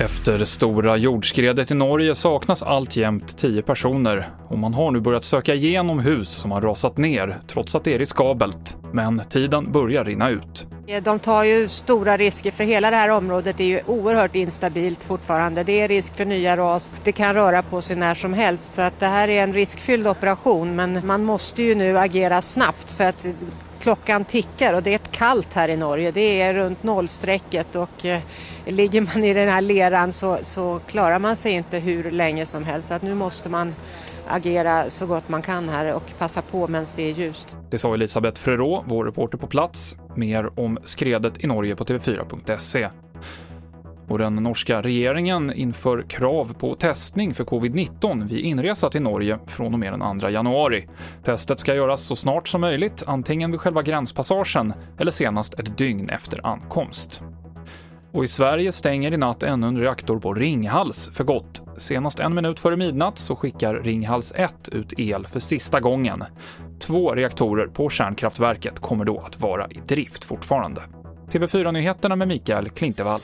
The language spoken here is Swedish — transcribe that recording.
Efter det stora jordskredet i Norge saknas alltjämt tio personer och man har nu börjat söka igenom hus som har rasat ner, trots att det är riskabelt. Men tiden börjar rinna ut. De tar ju stora risker för hela det här området är ju oerhört instabilt fortfarande. Det är risk för nya ras, det kan röra på sig när som helst så att det här är en riskfylld operation men man måste ju nu agera snabbt för att klockan tickar och det är ett kallt här i Norge. Det är runt nollstrecket och eh, ligger man i den här leran så, så klarar man sig inte hur länge som helst. Så att nu måste man agera så gott man kan här och passa på medan det är ljust. Det sa Elisabeth Frerot, vår reporter på plats. Mer om skredet i Norge på tv4.se. Och den norska regeringen inför krav på testning för covid-19 vid inresa till Norge från och med den 2 januari. Testet ska göras så snart som möjligt, antingen vid själva gränspassagen eller senast ett dygn efter ankomst. Och i Sverige stänger i natt ännu en reaktor på Ringhals för gott. Senast en minut före midnatt så skickar Ringhals 1 ut el för sista gången. Två reaktorer på kärnkraftverket kommer då att vara i drift fortfarande. TV4-nyheterna med Mikael Klintevall.